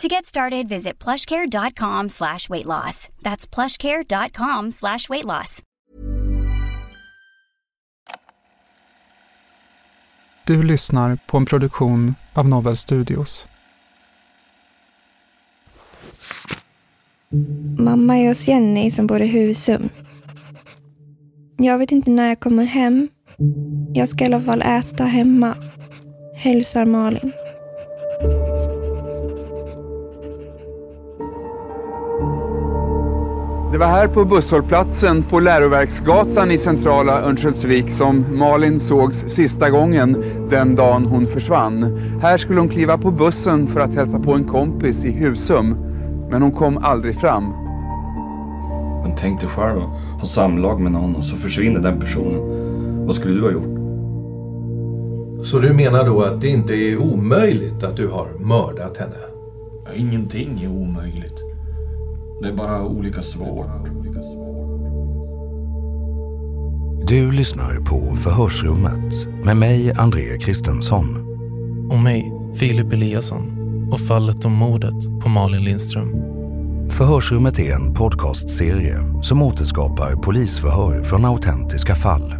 To get started, visit plushcare.com slash weight loss. That's plushcare.com slash weight loss. Du lyssnar på en produktion av Novel Studios. Mamma är hos Jenny som bor i Husum. Jag vet inte när jag kommer hem. Jag ska i alla fall äta hemma. Hälsar Malin. Var här på busshållplatsen på Läroverksgatan i centrala Örnsköldsvik som Malin sågs sista gången den dagen hon försvann. Här skulle hon kliva på bussen för att hälsa på en kompis i Husum. Men hon kom aldrig fram. Men tänk dig själv att ha samlag med någon och så försvinner den personen. Vad skulle du ha gjort? Så du menar då att det inte är omöjligt att du har mördat henne? Ja, ingenting är omöjligt. Det är bara olika svårt. Du lyssnar på Förhörsrummet med mig, André Kristensson. Och mig, Filip Eliasson. Och fallet om mordet på Malin Lindström. Förhörsrummet är en podcastserie som återskapar polisförhör från autentiska fall.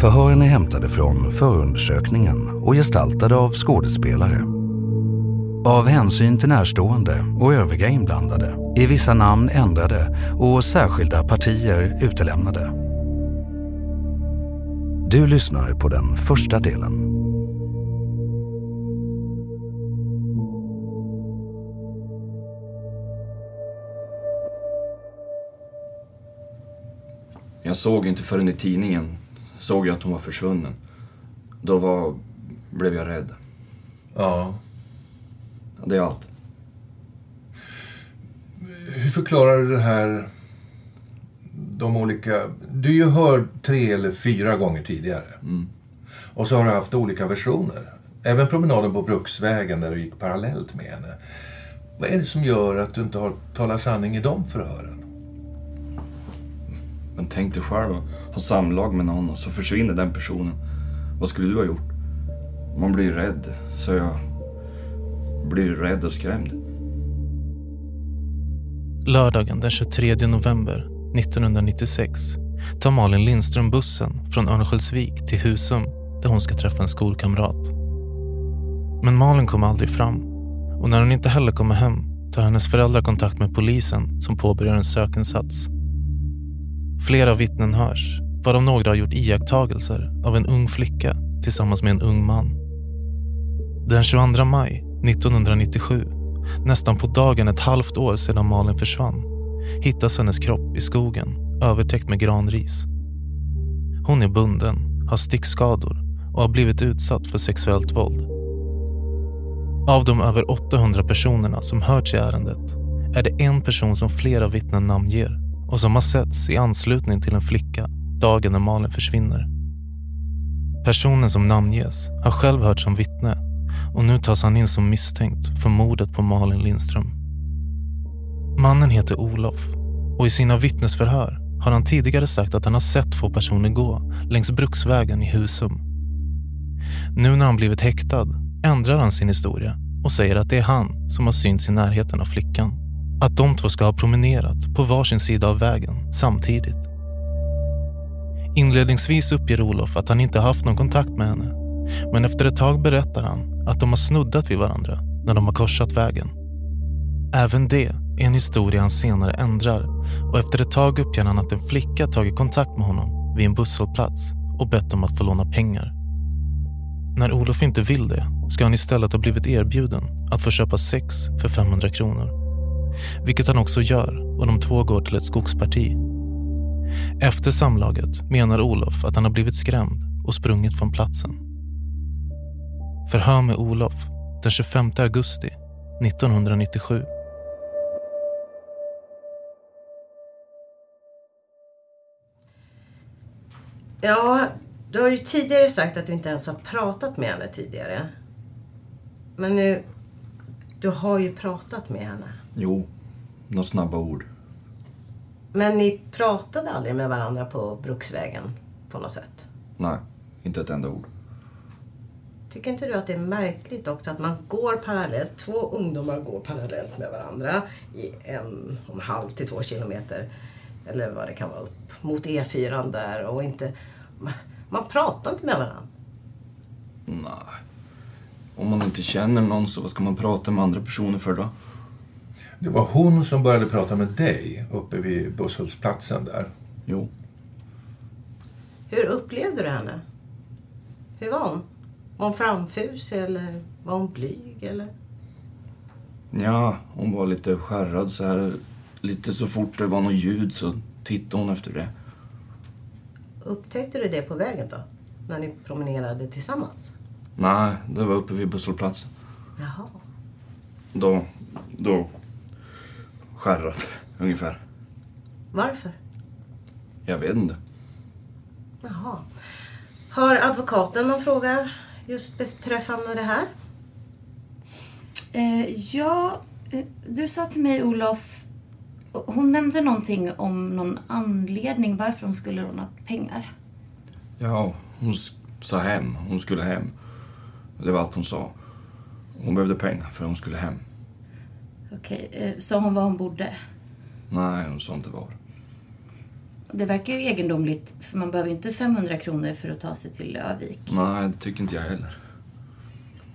Förhören är hämtade från förundersökningen och gestaltade av skådespelare. Av hänsyn till närstående och övriga inblandade är vissa namn ändrade och särskilda partier utelämnade. Du lyssnar på den första delen. Jag såg inte förrän i tidningen såg jag att hon var försvunnen. Då var, blev jag rädd. Ja. Det är allt. Hur förklarar du det här... De olika... Du är ju hörd tre eller fyra gånger tidigare. Mm. Och så har du haft olika versioner. Även promenaden på Bruksvägen där du gick parallellt med henne. Vad är det som gör att du inte har talat sanning i de förhören? Men tänk dig själv att ha samlag med någon och så försvinner den personen. Vad skulle du ha gjort? Man blir rädd, så jag blir rädd och skrämd. Lördagen den 23 november 1996 tar Malin Lindström bussen från Örnsköldsvik till Husum där hon ska träffa en skolkamrat. Men Malin kommer aldrig fram och när hon inte heller kommer hem tar hennes föräldrar kontakt med polisen som påbörjar en sökinsats. Flera vittnen hörs, varav några har gjort iakttagelser av en ung flicka tillsammans med en ung man. Den 22 maj 1997, nästan på dagen ett halvt år sedan Malin försvann, hittas hennes kropp i skogen övertäckt med granris. Hon är bunden, har stickskador och har blivit utsatt för sexuellt våld. Av de över 800 personerna som hörts i ärendet är det en person som flera vittnen namnger och som har setts i anslutning till en flicka dagen när Malin försvinner. Personen som namnges har själv hört som vittne och nu tas han in som misstänkt för mordet på Malin Lindström. Mannen heter Olof Och i sina vittnesförhör har han tidigare sagt att han har sett två personer gå längs Bruksvägen i Husum. Nu när han blivit häktad ändrar han sin historia och säger att det är han som har synts i närheten av flickan. Att de två ska ha promenerat på varsin sida av vägen samtidigt. Inledningsvis uppger Olof att han inte haft någon kontakt med henne. Men efter ett tag berättar han att de har snuddat vid varandra när de har korsat vägen. Även det är en historia han senare ändrar och efter ett tag uppger han att en flicka tagit kontakt med honom vid en busshållplats och bett om att få låna pengar. När Olof inte vill det ska han istället ha blivit erbjuden att få köpa sex för 500 kronor. Vilket han också gör och de två går till ett skogsparti. Efter samlaget menar Olof att han har blivit skrämd och sprungit från platsen. Förhör med Olof den 25 augusti 1997. Ja, du har ju tidigare sagt att du inte ens har pratat med henne tidigare. Men nu, du har ju pratat med henne. Jo, några snabba ord. Men ni pratade aldrig med varandra på Bruksvägen på något sätt? Nej, inte ett enda ord. Tycker inte du att det är märkligt också att man går parallellt, två ungdomar går parallellt med varandra i en och en halv till två kilometer, eller vad det kan vara, upp mot E4 där och inte... Man, pratar inte med varandra. Nej. Om man inte känner någon så vad ska man prata med andra personer för då? Det var hon som började prata med dig uppe vid busshållplatsen där. Jo. Hur upplevde du henne? Hur var hon? Var hon framfusig eller var hon blyg eller? Ja, hon var lite skärrad så här. Lite så fort det var något ljud så tittade hon efter det. Upptäckte du det på vägen då? När ni promenerade tillsammans? Nej, det var uppe vid busshållplatsen. Jaha. Då, då skärrade ungefär. Varför? Jag vet inte. Jaha. Har advokaten någon fråga just beträffande det här? Eh, ja, eh, du sa till mig Olof, hon nämnde någonting om någon anledning varför hon skulle låna pengar. Ja, hon sa hem. Hon skulle hem. Det var allt hon sa. Hon behövde pengar för hon skulle hem. Okej, eh, sa hon var hon bodde? Nej, hon sa inte var. Det verkar ju egendomligt, för man behöver ju inte 500 kronor för att ta sig till Lövik. Nej, det tycker inte jag heller.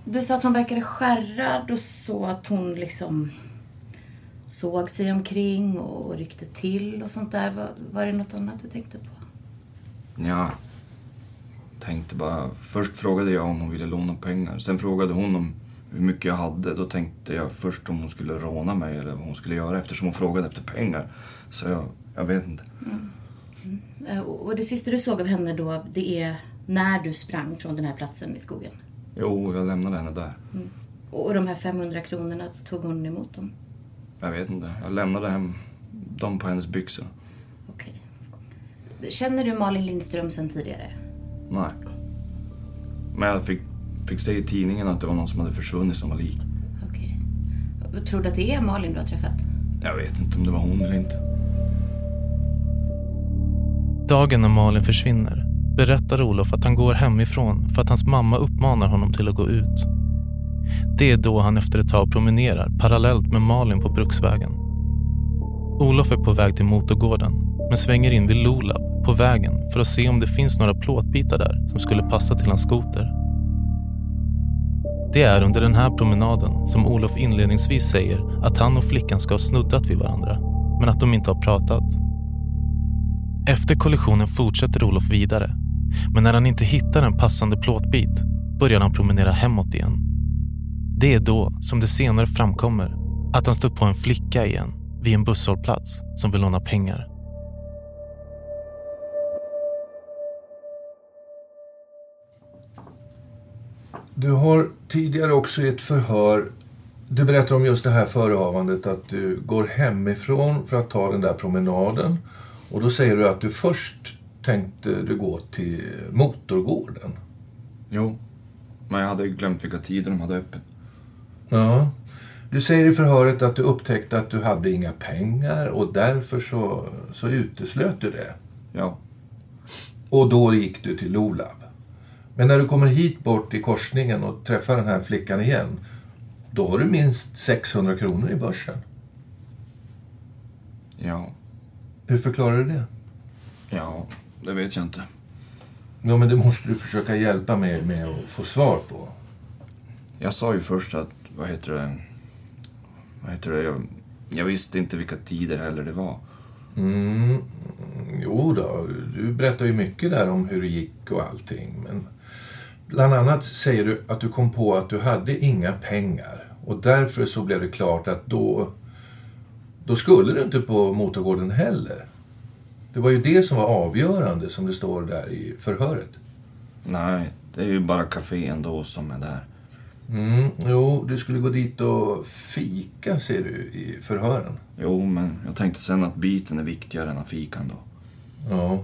Du sa att hon verkade skärrad och så att hon liksom såg sig omkring och ryckte till och sånt där. Var, var det något annat du tänkte på? Ja, tänkte bara... Först frågade jag om hon ville låna pengar. Sen frågade hon om hur mycket jag hade. Då tänkte jag först om hon skulle råna mig eller vad hon skulle göra eftersom hon frågade efter pengar. Så jag, jag vet inte. Eh, Och och det sista du såg av henne då, det är när du sprang från den här platsen i skogen. Jo, jag lämnade henne där. Och de här 500 kronorna, tog hon emot dem? Jag vet inte. Jag lämnade hem dem på hennes byxor. Okej. Känner du Malin Lindström sen tidigare? Nej. Men jag fick, fick se i tidningen att det var någon som hade försvunnit som var lik. Okej. Och Tror du att det är Malin du har träffat? Jag vet inte om det var hon eller inte. Dagen när Malin försvinner berättar Olof att han går hemifrån för att hans mamma uppmanar honom till att gå ut. Det är då han efter ett tag promenerar parallellt med Malin på Bruksvägen. Olof är på väg till motorgården men svänger in vid Lolab på vägen för att se om det finns några plåtbitar där som skulle passa till hans skoter. Det är under den här promenaden som Olof inledningsvis säger att han och flickan ska ha snuddat vid varandra men att de inte har pratat. Efter kollisionen fortsätter Olof vidare. Men när han inte hittar en passande plåtbit börjar han promenera hemåt igen. Det är då som det senare framkommer att han stött på en flicka igen vid en busshållplats som vill låna pengar. Du har tidigare också i ett förhör, du berättar om just det här förehavandet att du går hemifrån för att ta den där promenaden. Och då säger du att du först tänkte du gå till motorgården. Jo. Men jag hade glömt vilka tider de hade öppet. Ja. Du säger i förhöret att du upptäckte att du hade inga pengar och därför så, så uteslöt du det. Ja. Och då gick du till Lolab. Men när du kommer hit bort i korsningen och träffar den här flickan igen, då har du minst 600 kronor i börsen. Ja. Hur förklarar du det? Ja, det vet jag inte. Ja, men det måste du försöka hjälpa mig med att få svar på. Jag sa ju först att, vad heter det, vad heter det, jag, jag visste inte vilka tider heller det var. Mm, jo då, du berättar ju mycket där om hur det gick och allting. Men bland annat säger du att du kom på att du hade inga pengar. Och därför så blev det klart att då, då skulle du inte på motorgården heller. Det var ju det som var avgörande som det står där i förhöret. Nej, det är ju bara kafén då som är där. Mm, jo, du skulle gå dit och fika ser du i förhören. Jo, men jag tänkte sen att biten är viktigare än fikan då. Ja.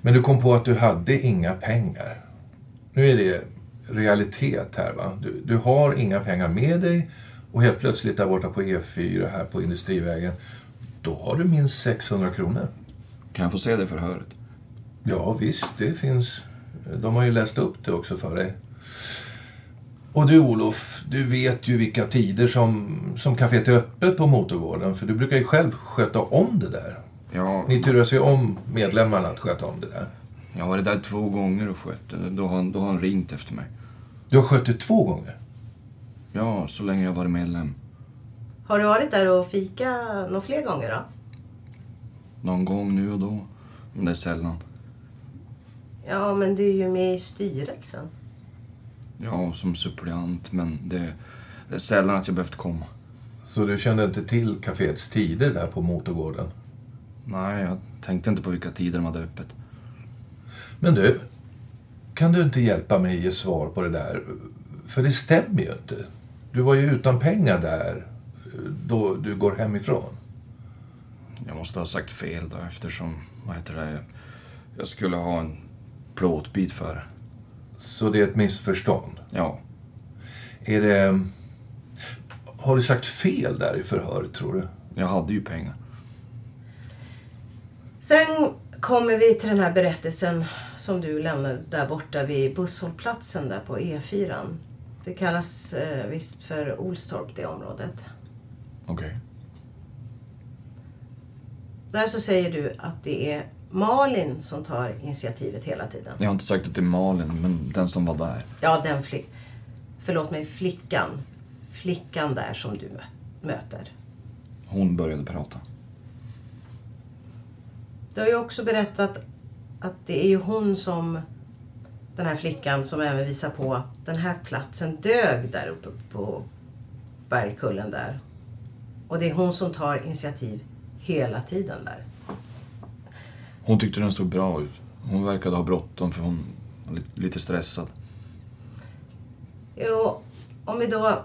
Men du kom på att du hade inga pengar. Nu är det realitet här va. Du, du har inga pengar med dig och helt plötsligt där borta på E4 här på Industrivägen, då har du minst 600 kronor. Kan jag få se det förhöret? Ja, visst, det finns. De har ju läst upp det också för dig. Och du Olof, du vet ju vilka tider som, som kaféet är öppet på Motorgården, för du brukar ju själv sköta om det där. Ja, Ni turas ju om medlemmarna att sköta om det där. jag har varit där två gånger och skött det. Då har, han- då har han ringt efter mig. Du har skött det två gånger? Ja, så länge jag varit medlem. Har du varit där och fika några fler gånger då? Någon gång nu och då. Men det är sällan. Ja, men du är ju med i styrelsen. Ja, som suppleant, men det, det är sällan att jag behövt komma. Så du kände inte till kaféets tider där på Motorgården? Nej, jag tänkte inte på vilka tider de hade öppet. Men du, kan du inte hjälpa mig ge svar på det där? För det stämmer ju inte. Du var ju utan pengar där då du går hemifrån. Jag måste ha sagt fel då eftersom, vad heter det, jag skulle ha en plåtbit för. Så det är ett missförstånd? Ja. Är det... Har du sagt fel där i förhöret, tror du? Jag hade ju pengar. Sen kommer vi till den här berättelsen som du lämnade där borta vid busshållplatsen där på E4. Det kallas eh, visst för Olstorp, det området. Okej. Där så säger du att det är Malin som tar initiativet hela tiden. Jag har inte sagt att det är Malin, men den som var där. Ja, den flick... Förlåt mig, flickan. Flickan där som du mö- möter. Hon började prata. Du har ju också berättat att det är ju hon som, den här flickan, som även visar på att den här platsen dög där uppe på bergkullen där. Och det är hon som tar initiativ hela tiden där. Hon tyckte den såg bra ut. Hon verkade ha bråttom för hon var lite, stressad. Jo, om vi då...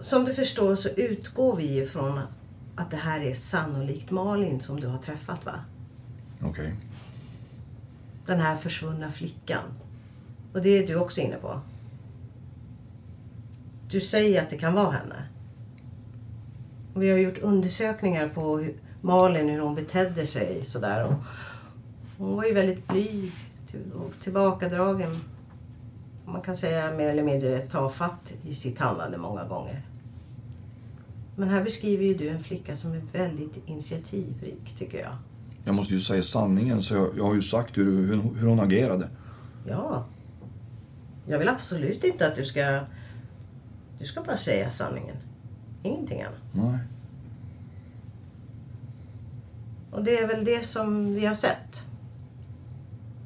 Som du förstår så utgår vi ju från att det här är sannolikt Malin som du har träffat va? Okej. Den här försvunna flickan. Och det är du också inne på. Du säger att det kan vara henne. Och vi har gjort undersökningar på hur Malin, hur hon betedde sig sådär. Och hon var ju väldigt blyg och tillbakadragen. Man kan säga mer eller mindre tafatt i sitt handlande många gånger. Men här beskriver ju du en flicka som är väldigt initiativrik, tycker jag. Jag måste ju säga sanningen, så jag, jag har ju sagt hur, hur, hur hon agerade. Ja. Jag vill absolut inte att du ska... Du ska bara säga sanningen. Ingenting annat. Nej. Och det är väl det som vi har sett.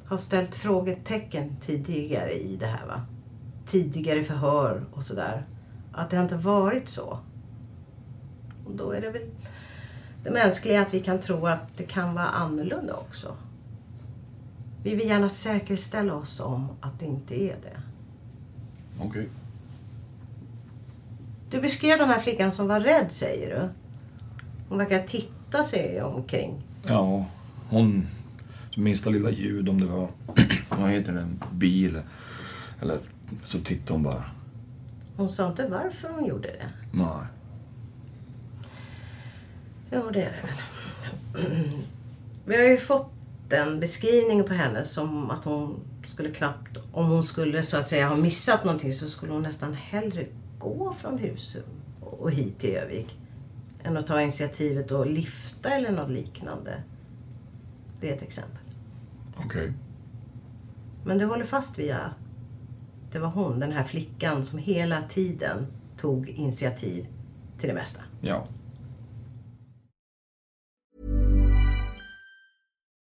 Har ställt frågetecken tidigare i det här va. Tidigare förhör och sådär. Att det har inte varit så. Och då är det väl det mänskliga att vi kan tro att det kan vara annorlunda också. Vi vill gärna säkerställa oss om att det inte är det. Okej. Du beskrev den här flickan som var rädd, säger du. Hon verkar titta sig omkring. Ja, hon... Minsta lilla ljud om det var... vad heter det? En bil. Eller så tittade hon bara. Hon sa inte varför hon gjorde det. Nej. Jo, det är det väl. Vi har ju fått den beskrivningen på henne som att hon skulle knappt, om hon skulle så att säga ha missat någonting så skulle hon nästan hellre gå från Husum och hit till Övik än att ta initiativet och lifta eller något liknande. Det är ett exempel. Okej. Okay. Men det håller fast vid att det var hon, den här flickan, som hela tiden tog initiativ till det mesta. Ja.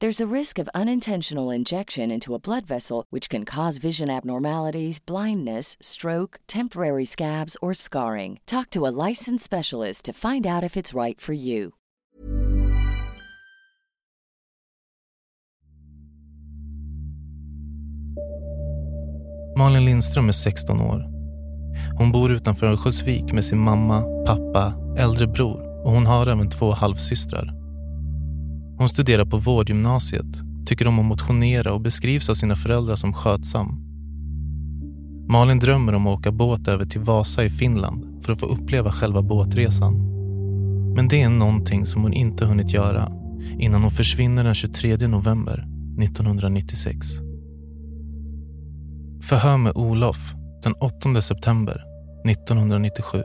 There's a risk of unintentional injection into a blood vessel, which can cause vision abnormalities, blindness, stroke, temporary scabs, or scarring. Talk to a licensed specialist to find out if it's right for you. Malin Lindström är 16 år. Hon bor utanför Örnsköldsvik med sin mamma, pappa, äldre bror och hon har även två halvsystrar. Hon studerar på vårdgymnasiet, tycker om att motionera och beskrivs av sina föräldrar som skötsam. Malin drömmer om att åka båt över till Vasa i Finland för att få uppleva själva båtresan. Men det är någonting som hon inte hunnit göra innan hon försvinner den 23 november 1996. Förhör med Olof den 8 september 1997.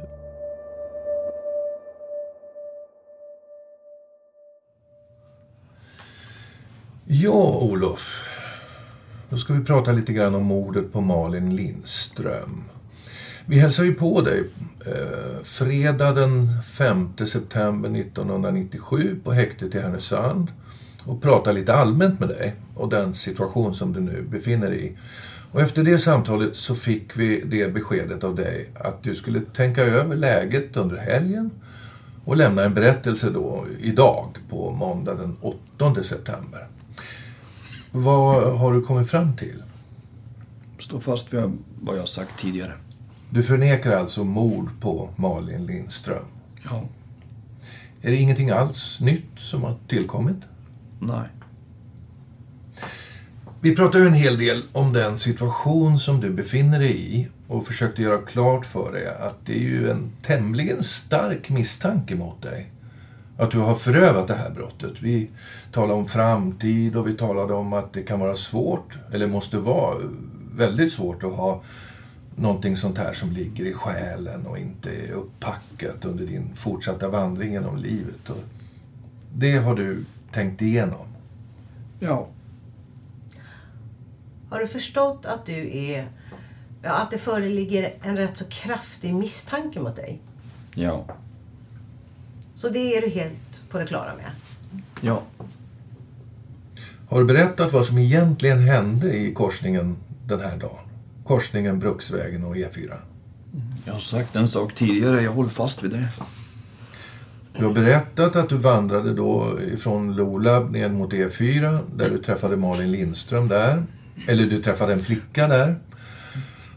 Ja, Olof. Då ska vi prata lite grann om mordet på Malin Lindström. Vi hälsar ju på dig eh, fredag den 5 september 1997 på häktet i Härnösand och pratar lite allmänt med dig och den situation som du nu befinner dig i. Och efter det samtalet så fick vi det beskedet av dig att du skulle tänka över läget under helgen och lämna en berättelse då idag på måndag den 8 september. Vad har du kommit fram till? står fast vid vad jag har sagt tidigare. Du förnekar alltså mord på Malin Lindström? Ja. Är det ingenting alls nytt som har tillkommit? Nej. Vi pratade ju en hel del om den situation som du befinner dig i och försökte göra klart för dig att det är ju en tämligen stark misstanke mot dig. Att du har förövat det här brottet. Vi talade om framtid och vi talade om att det kan vara svårt, eller måste vara väldigt svårt att ha någonting sånt här som ligger i själen och inte är upppackat under din fortsatta vandring genom livet. Och det har du tänkt igenom? Ja. Har du förstått att du är... Ja, att det föreligger en rätt så kraftig misstanke mot dig? Ja. Så det är du helt på det klara med? Ja. Har du berättat vad som egentligen hände i korsningen den här dagen? Korsningen Bruksvägen och E4. Jag har sagt en sak tidigare, jag håller fast vid det. Du har berättat att du vandrade då ifrån Lolab ner mot E4 där du träffade Malin Lindström där. Eller du träffade en flicka där.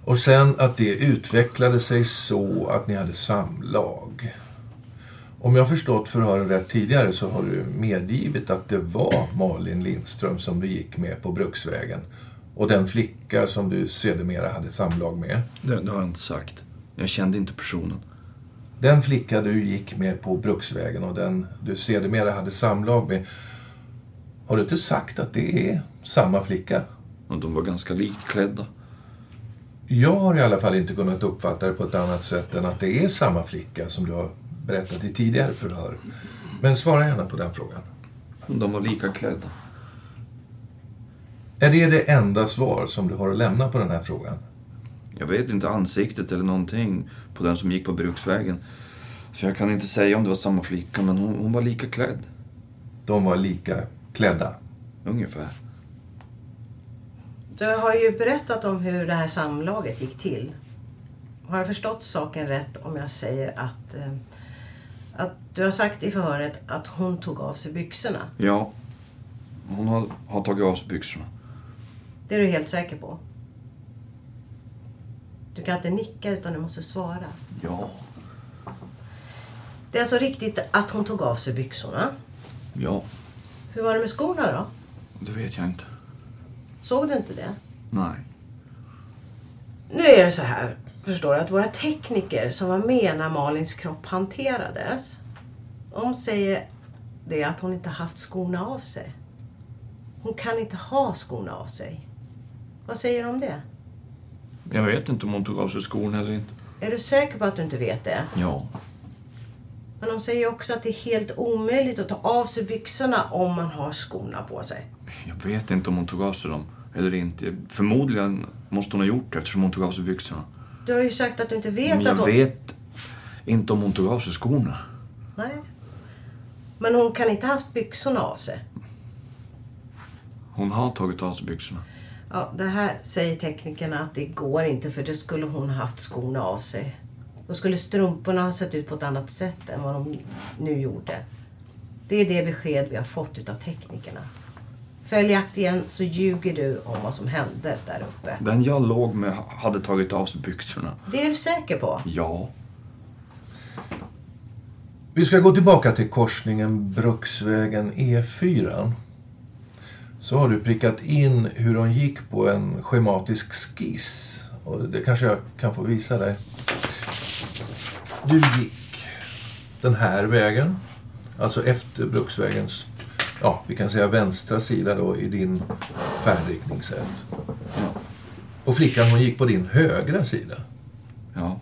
Och sen att det utvecklade sig så att ni hade samlag. Om jag förstått förhören rätt tidigare så har du medgivit att det var Malin Lindström som du gick med på Bruksvägen. Och den flicka som du sedermera hade samlag med. Det, det har jag inte sagt. Jag kände inte personen. Den flicka du gick med på Bruksvägen och den du sedermera hade samlag med. Har du inte sagt att det är samma flicka? De var ganska likklädda. Jag har i alla fall inte kunnat uppfatta det på ett annat sätt än att det är samma flicka som du har berättat i tidigare förhör. Men svara gärna på den frågan. De var lika klädda. Är det det enda svar som du har att lämna på den här frågan? Jag vet inte ansiktet eller någonting på den som gick på bruksvägen. Så jag kan inte säga om det var samma flicka, men hon, hon var lika klädd. De var lika klädda? Ungefär. Du har ju berättat om hur det här samlaget gick till. Har jag förstått saken rätt om jag säger att, eh, att du har sagt i förhöret att hon tog av sig byxorna? Ja. Hon har, har tagit av sig byxorna. Det är du helt säker på? Du kan inte nicka utan du måste svara. Ja. Det är alltså riktigt att hon tog av sig byxorna. Ja. Hur var det med skorna då? Det vet jag inte. Såg du inte det? Nej. Nu är det så här, förstår att våra tekniker som var med när Malins kropp hanterades, de säger det att hon inte haft skorna av sig. Hon kan inte ha skorna av sig. Vad säger du om det? Jag vet inte om hon tog av sig skorna eller inte. Är du säker på att du inte vet det? Ja. Men de säger också att det är helt omöjligt att ta av sig byxorna om man har skorna på sig. Jag vet inte om hon tog av sig dem eller inte. Förmodligen måste hon ha gjort det eftersom hon tog av sig byxorna. Du har ju sagt att du inte vet Men jag att hon... vet inte om hon tog av sig skorna. Nej. Men hon kan inte ha haft byxorna av sig. Hon har tagit av sig byxorna. Ja, det här säger teknikerna att det går inte för det skulle hon ha haft skorna av sig. Då skulle strumporna ha sett ut på ett annat sätt än vad de nu gjorde. Det är det besked vi har fått utav teknikerna. Följaktligen så ljuger du om vad som hände där uppe. Den jag låg med hade tagit av sig byxorna. Det är du säker på? Ja. Vi ska gå tillbaka till korsningen Bruksvägen E4. Så har du prickat in hur hon gick på en schematisk skiss. Och det kanske jag kan få visa dig. Du gick den här vägen. Alltså efter Bruksvägens, ja vi kan säga vänstra sida då i din färdriktningssätt. Och flickan hon gick på din högra sida. Ja.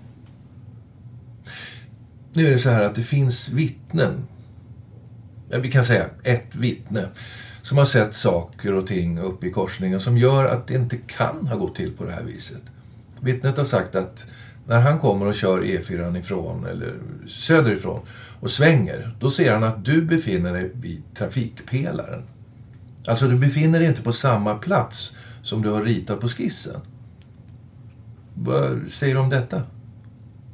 Nu är det så här att det finns vittnen. Ja, vi kan säga ett vittne. Som har sett saker och ting uppe i korsningen som gör att det inte kan ha gått till på det här viset. Vittnet har sagt att när han kommer och kör E4 ifrån, eller söderifrån, och svänger, då ser han att du befinner dig vid trafikpelaren. Alltså, du befinner dig inte på samma plats som du har ritat på skissen. Vad säger du om detta?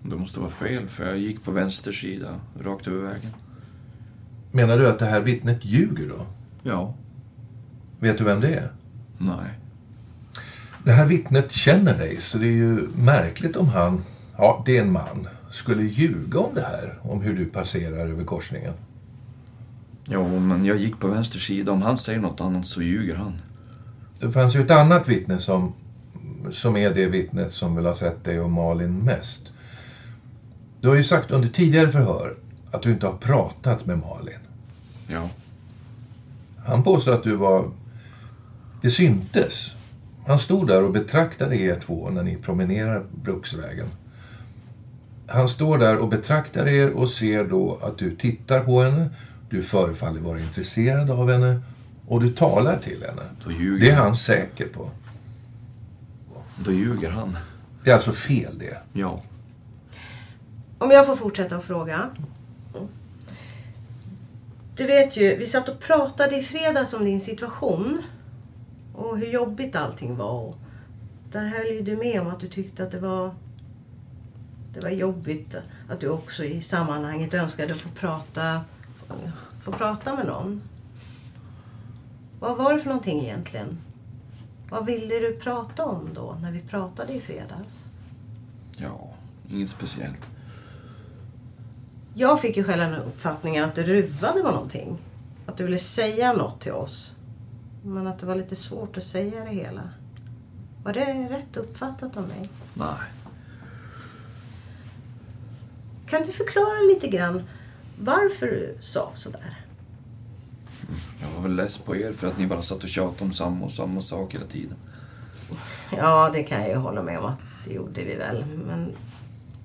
Det måste vara fel, för jag gick på vänster sida, rakt över vägen. Menar du att det här vittnet ljuger då? Ja. Vet du vem det är? Nej. Det här vittnet känner dig, så det är ju märkligt om han, ja, det är en man, skulle ljuga om det här, om hur du passerar över korsningen. Jo, men jag gick på vänster sida. Om han säger något annat så ljuger han. Det fanns ju ett annat vittne som, som är det vittnet som vill ha sett dig och Malin mest. Du har ju sagt under tidigare förhör att du inte har pratat med Malin. Ja. Han påstår att du var... Det syntes. Han stod där och betraktade er två när ni promenerar Bruksvägen. Han står där och betraktar er och ser då att du tittar på henne. Du förefaller vara intresserad av henne och du talar till henne. Då ljuger Det är han. han säker på. Då ljuger han. Det är alltså fel det. Ja. Om jag får fortsätta att fråga. Du vet ju, vi satt och pratade i fredags om din situation. Och hur jobbigt allting var. Och där höll ju du med om att du tyckte att det var, det var jobbigt. Att du också i sammanhanget önskade få prata, få prata med någon. Vad var det för någonting egentligen? Vad ville du prata om då, när vi pratade i fredags? Ja, inget speciellt. Jag fick ju själv den uppfattningen att du ruvade med någonting. Att du ville säga något till oss. Men att det var lite svårt att säga det hela. Var det rätt uppfattat av mig? Nej. Kan du förklara lite grann varför du sa sådär? Jag var väl less på er för att ni bara satt och tjatade om samma och samma sak hela tiden. Ja, det kan jag ju hålla med om att det gjorde vi väl. Men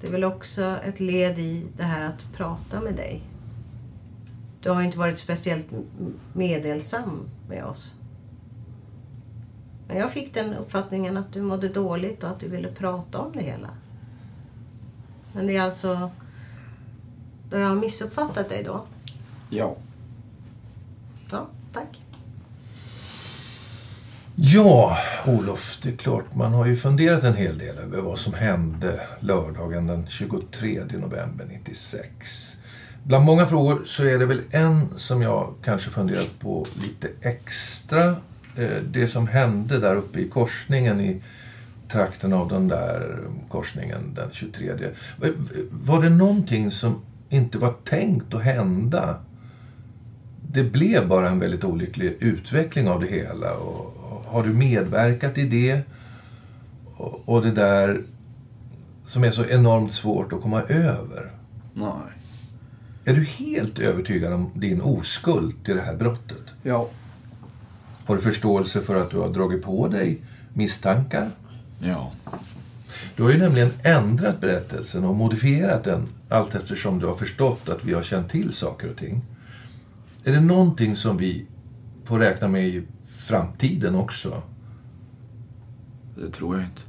det är väl också ett led i det här att prata med dig. Du har ju inte varit speciellt meddelsam med oss. Men jag fick den uppfattningen att du mådde dåligt och att du ville prata om det hela. Men det är alltså... Då jag har missuppfattat dig då? Ja. Ja, tack. Ja, Olof, det är klart man har ju funderat en hel del över vad som hände lördagen den 23 november 96. Bland många frågor så är det väl en som jag kanske funderat på lite extra. Eh, Det som hände där uppe i korsningen i trakten av den där korsningen den 23. Va- Var det någonting som inte var tänkt att hända? Det blev bara en väldigt olycklig utveckling av det hela. Och har du medverkat i det? Och, och det där som är så enormt svårt att komma över. Nej. Är du helt övertygad om din oskuld till det här brottet? Ja. Har du förståelse för att du har dragit på dig misstankar? Ja. Du har ju nämligen ändrat berättelsen och modifierat den allt eftersom du har förstått att vi har känt till saker och ting. Är det någonting som vi får räkna med i framtiden också? Det tror jag inte.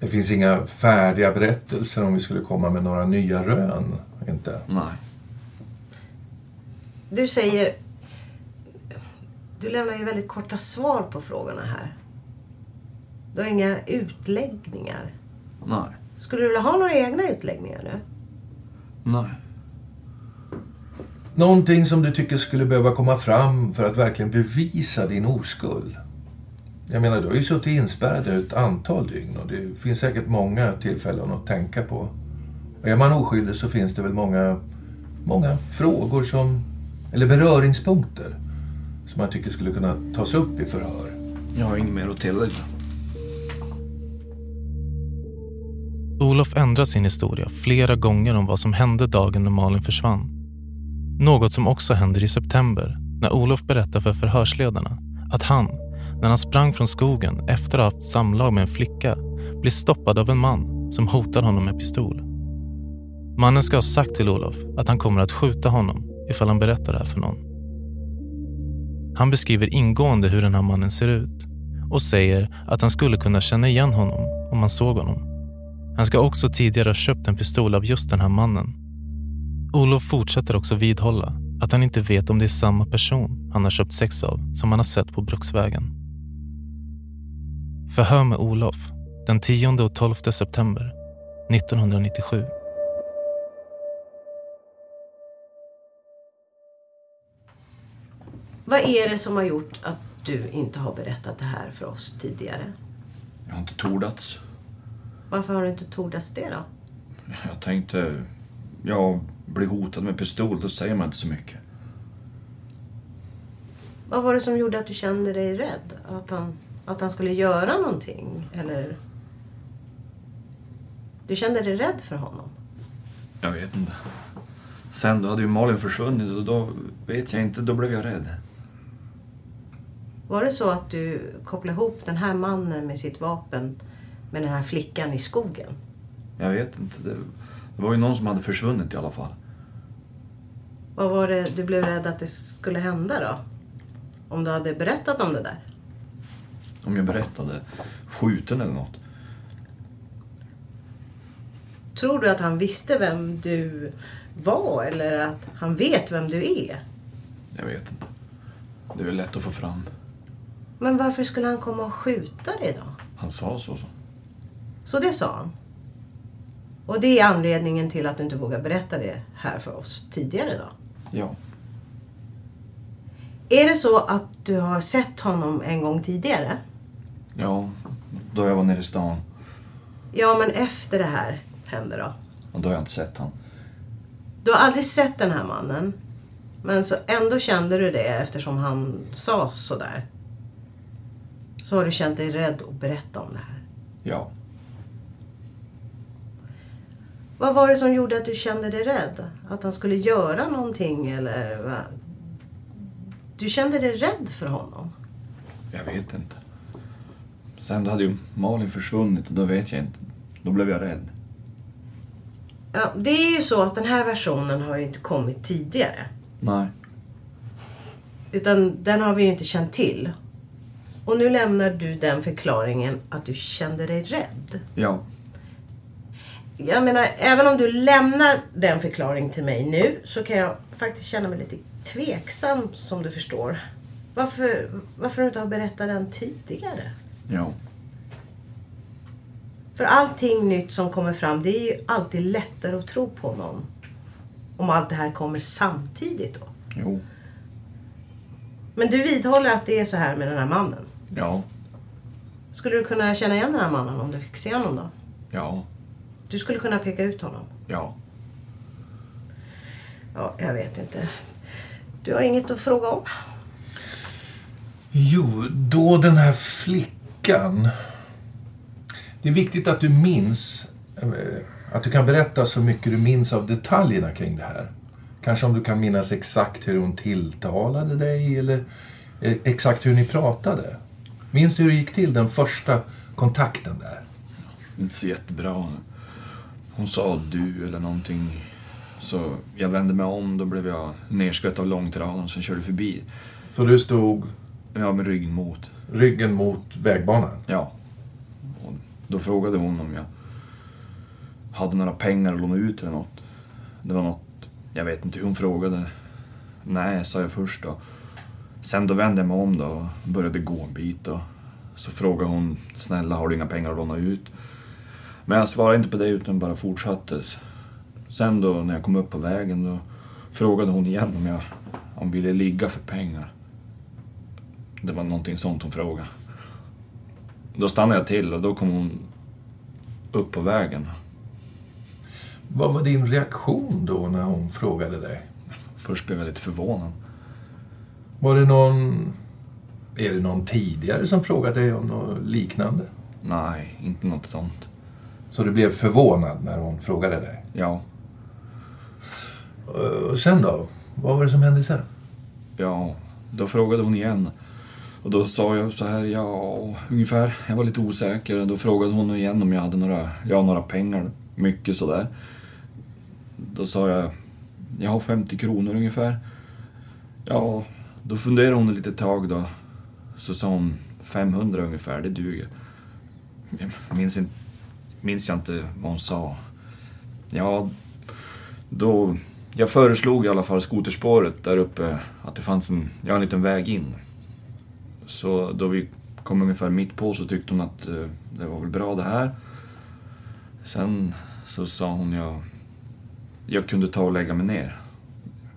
Det finns inga färdiga berättelser om vi skulle komma med några nya rön, inte? Nej. Du säger... Du lämnar ju väldigt korta svar på frågorna här. Du har inga utläggningar. Nej. Skulle du vilja ha några egna utläggningar nu? Nej. Någonting som du tycker skulle behöva komma fram för att verkligen bevisa din oskuld? Jag menar, du har ju suttit inspärrad ett antal dygn och det finns säkert många tillfällen att tänka på. Och är man oskyldig så finns det väl många, många frågor som, eller beröringspunkter som man tycker skulle kunna tas upp i förhör. Jag har inget mer att tillägga. Olof ändrar sin historia flera gånger om vad som hände dagen när Malin försvann. Något som också händer i september när Olof berättar för förhörsledarna att han, när han sprang från skogen efter att ha haft samlag med en flicka, blir stoppad av en man som hotar honom med pistol. Mannen ska ha sagt till Olof att han kommer att skjuta honom ifall han berättar det här för någon. Han beskriver ingående hur den här mannen ser ut och säger att han skulle kunna känna igen honom om han såg honom. Han ska också tidigare ha köpt en pistol av just den här mannen. Olof fortsätter också vidhålla att han inte vet om det är samma person han har köpt sex av som han har sett på Bruksvägen. Förhör med Olof den 10 och 12 september 1997. Vad är det som har gjort att du inte har berättat det här för oss tidigare? Jag har inte tordats. Varför har du inte tordats det då? Jag tänkte, jag blir hotad med pistol, då säger man inte så mycket. Vad var det som gjorde att du kände dig rädd? Att han, att han skulle göra någonting? Eller? Du kände dig rädd för honom? Jag vet inte. Sen då hade ju Malin försvunnit och då vet jag inte, då blev jag rädd. Var det så att du kopplade ihop den här mannen med sitt vapen med den här flickan i skogen? Jag vet inte. Det, det var ju någon som hade försvunnit i alla fall. Vad var det du blev rädd att det skulle hända då? Om du hade berättat om det där? Om jag berättade. Skjuten eller något. Tror du att han visste vem du var eller att han vet vem du är? Jag vet inte. Det är väl lätt att få fram. Men varför skulle han komma och skjuta dig då? Han sa så. så. Så det sa han? Och det är anledningen till att du inte vågar berätta det här för oss tidigare då? Ja. Är det så att du har sett honom en gång tidigare? Ja, då jag var nere i stan. Ja, men efter det här hände då? Och då har jag inte sett han. Du har aldrig sett den här mannen. Men så ändå kände du det eftersom han sa sådär. Så har du känt dig rädd att berätta om det här. Ja. Vad var det som gjorde att du kände dig rädd? Att han skulle göra någonting eller? Va? Du kände dig rädd för honom? Jag vet inte. Sen hade ju Malin försvunnit och då vet jag inte. Då blev jag rädd. Ja, det är ju så att den här versionen har ju inte kommit tidigare. Nej. Utan den har vi ju inte känt till. Och nu lämnar du den förklaringen att du kände dig rädd. Ja. Jag menar, även om du lämnar den förklaringen till mig nu så kan jag faktiskt känna mig lite tveksam som du förstår. Varför, varför du inte har berättat den tidigare? Ja. För allting nytt som kommer fram, det är ju alltid lättare att tro på någon. Om allt det här kommer samtidigt då. Jo. Men du vidhåller att det är så här med den här mannen? Ja. Skulle du kunna känna igen den här mannen om du fick se honom då? Ja. Du skulle kunna peka ut honom? Ja. Ja, jag vet inte. Du har inget att fråga om? Jo, då den här flickan. Det är viktigt att du minns, eh, att du kan berätta så mycket du minns av detaljerna kring det här. Kanske om du kan minnas exakt hur hon tilltalade dig eller eh, exakt hur ni pratade. Minns du hur det gick till, den första kontakten där? Inte så jättebra. Hon sa du eller någonting. Så jag vände mig om, då blev jag nerskött av långtradaren som körde förbi. Så du stod Ja, med ryggen mot. ryggen mot vägbanan? Ja. Och då frågade hon om jag hade några pengar att låna ut eller något. Det var något, jag vet inte hur hon frågade. Nej, sa jag först då. Sen då vände jag mig om då och började gå en bit då. Så frågade hon, snälla har du inga pengar att låna ut? Men jag svarade inte på det utan bara fortsatte. Sen då när jag kom upp på vägen då frågade hon igen om jag om ville ligga för pengar. Det var någonting sånt hon frågade. Då stannade jag till och då kom hon upp på vägen. Vad var din reaktion då när hon frågade dig? Först blev jag lite förvånad. Var det någon... Är det någon tidigare som frågade dig om något liknande? Nej, inte något sånt. Så du blev förvånad när hon frågade dig? Ja. Och sen då? Vad var det som hände sen? Ja, då frågade hon igen. Och då sa jag så här, ja, ungefär. Jag var lite osäker. Då frågade hon igen om jag hade några, ja, några pengar. Mycket sådär. Då sa jag, jag har 50 kronor ungefär. Ja, då funderade hon ett litet tag då. Så sa hon 500 ungefär, det duger. Jag minns, inte, minns jag inte vad hon sa. Ja, då... Jag föreslog i alla fall skoterspåret där uppe att det fanns en, ja, en liten väg in. Så då vi kom ungefär mitt på så tyckte hon att eh, det var väl bra det här. Sen så sa hon jag, jag kunde ta och lägga mig ner.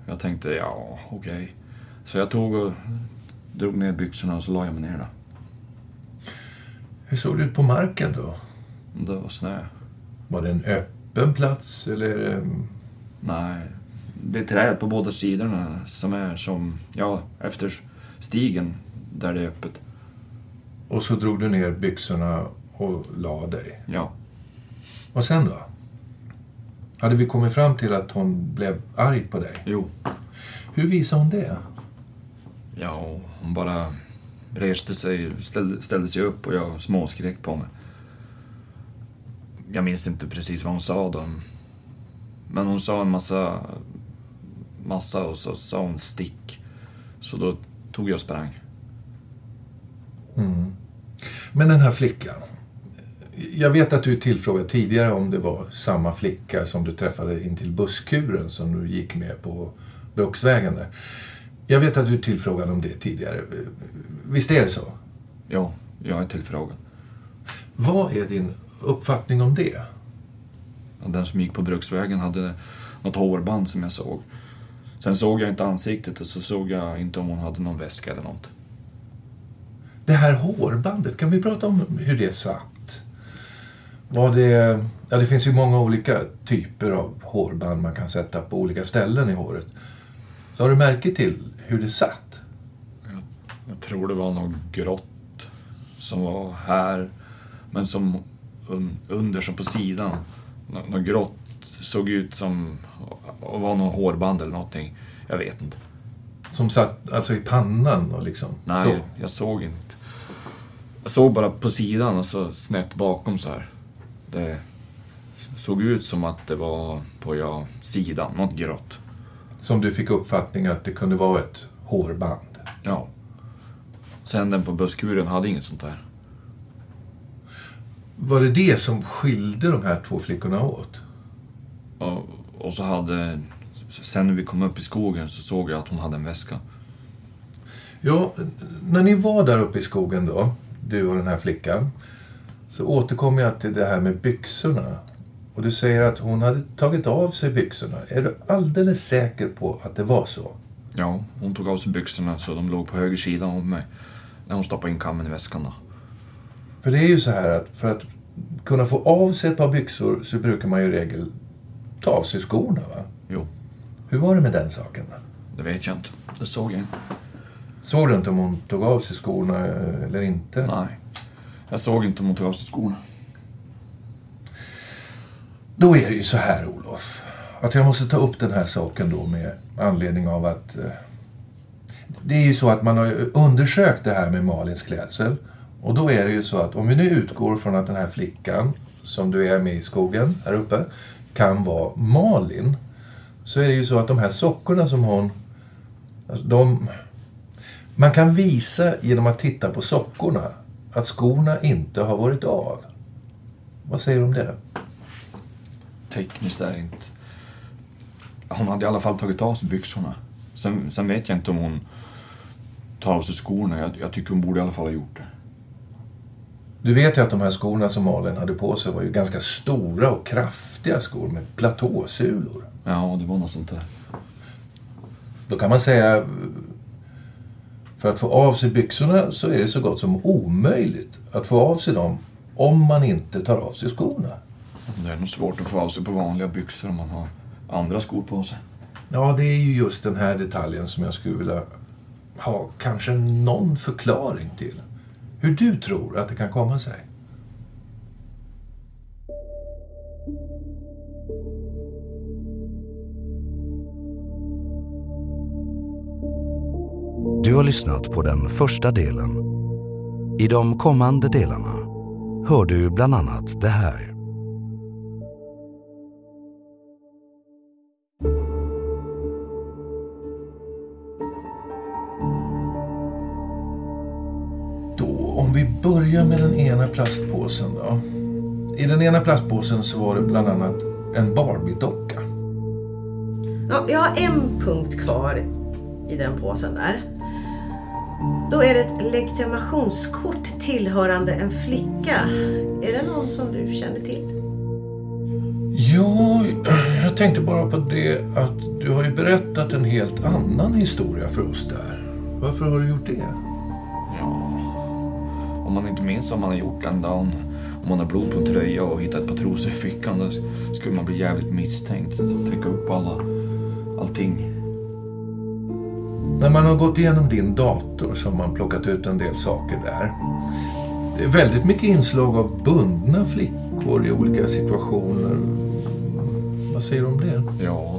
Jag tänkte ja, okej. Så jag tog och drog ner byxorna och så la jag mig ner då. Hur såg det ut på marken då? Det var snö. Var det en öppen plats eller? Nej, det är träd på båda sidorna som är som, ja, efter stigen där det är öppet. Och så drog du ner byxorna och la dig? Ja. Och sen då? Hade vi kommit fram till att hon blev arg på dig? Jo. Hur visade hon det? Ja, hon bara reste sig, ställde, ställde sig upp och jag småskrek på mig. Jag minns inte precis vad hon sa då. Men hon sa en massa, massa och så sa hon stick. Så då tog jag och sprang. Mm. Men den här flickan. Jag vet att du tillfrågade tidigare om det var samma flicka som du träffade in till busskuren som du gick med på Bruksvägen där. Jag vet att du tillfrågade om det tidigare. Visst är det så? Ja, jag är tillfrågad. Vad är din uppfattning om det? Den som gick på Bruksvägen hade något hårband som jag såg. Sen såg jag inte ansiktet och så såg jag inte om hon hade någon väska eller något. Det här hårbandet, kan vi prata om hur det satt? Var det, ja, det finns ju många olika typer av hårband man kan sätta på olika ställen i håret. Har du märke till hur det satt? Jag tror det var något grått som var här, men som un, under som på sidan. Nå, något grått såg ut som och var någon hårband eller någonting. Jag vet inte. Som satt alltså i pannan och liksom? Nej, Då. jag såg inte. Jag såg bara på sidan och så snett bakom så här. Det såg ut som att det var på ja, sidan, något grått. Som du fick uppfattning att det kunde vara ett hårband? Ja. Sen den på busskuren hade inget sånt där. Var det det som skilde de här två flickorna åt? Och, och så hade... Sen när vi kom upp i skogen så såg jag att hon hade en väska. Ja, när ni var där uppe i skogen då, du och den här flickan, så återkommer jag till det här med byxorna. Och du säger att hon hade tagit av sig byxorna. Är du alldeles säker på att det var så? Ja, hon tog av sig byxorna så de låg på höger sida om mig. När hon stoppade in kammen i väskan då. För det är ju så här att för att kunna få av sig ett par byxor så brukar man ju i regel ta av sig skorna va? Jo. Hur var det med den saken? Då? Det vet jag inte. Det såg jag inte. Såg du inte om hon tog av sig skorna eh, eller inte? Nej. Jag såg inte om hon tog av sig skorna. Då är det ju så här Olof. Att jag måste ta upp den här saken då med anledning av att eh, det är ju så att man har undersökt det här med Malins klädsel. Och då är det ju så att om vi nu utgår från att den här flickan som du är med i skogen här uppe kan vara Malin. Så är det ju så att de här sockorna som hon... Alltså de, man kan visa genom att titta på sockorna att skorna inte har varit av. Vad säger du om det? Tekniskt är det inte... Hon hade i alla fall tagit av sig byxorna. Sen, sen vet jag inte om hon tar av sig skorna. Jag, jag tycker hon borde i alla fall ha gjort det. Du vet ju att de här skorna som Malin hade på sig var ju ganska stora och kraftiga skor med platåsulor. Ja, det var något sånt där. Då kan man säga, för att få av sig byxorna så är det så gott som omöjligt att få av sig dem om man inte tar av sig skorna. Det är nog svårt att få av sig på vanliga byxor om man har andra skor på sig. Ja, det är ju just den här detaljen som jag skulle vilja ha kanske någon förklaring till. Hur du tror att det kan komma sig. Du har lyssnat på den första delen. I de kommande delarna hör du bland annat det här. Börjar med den ena plastpåsen då. I den ena plastpåsen så var det bland annat en Barbie-docka. Ja, jag har en punkt kvar i den påsen där. Då är det ett legitimationskort tillhörande en flicka. Är det någon som du känner till? Ja, jag tänkte bara på det att du har ju berättat en helt annan historia för oss där. Varför har du gjort det? Om man inte minns vad man har gjort den dagen. Om man har blod på en tröja och hittat ett par trosor i fickan då skulle man bli jävligt misstänkt. Täcka upp alla, allting. När man har gått igenom din dator så har man plockat ut en del saker där. Det är väldigt mycket inslag av bundna flickor i olika situationer. Vad säger du om det? Ja,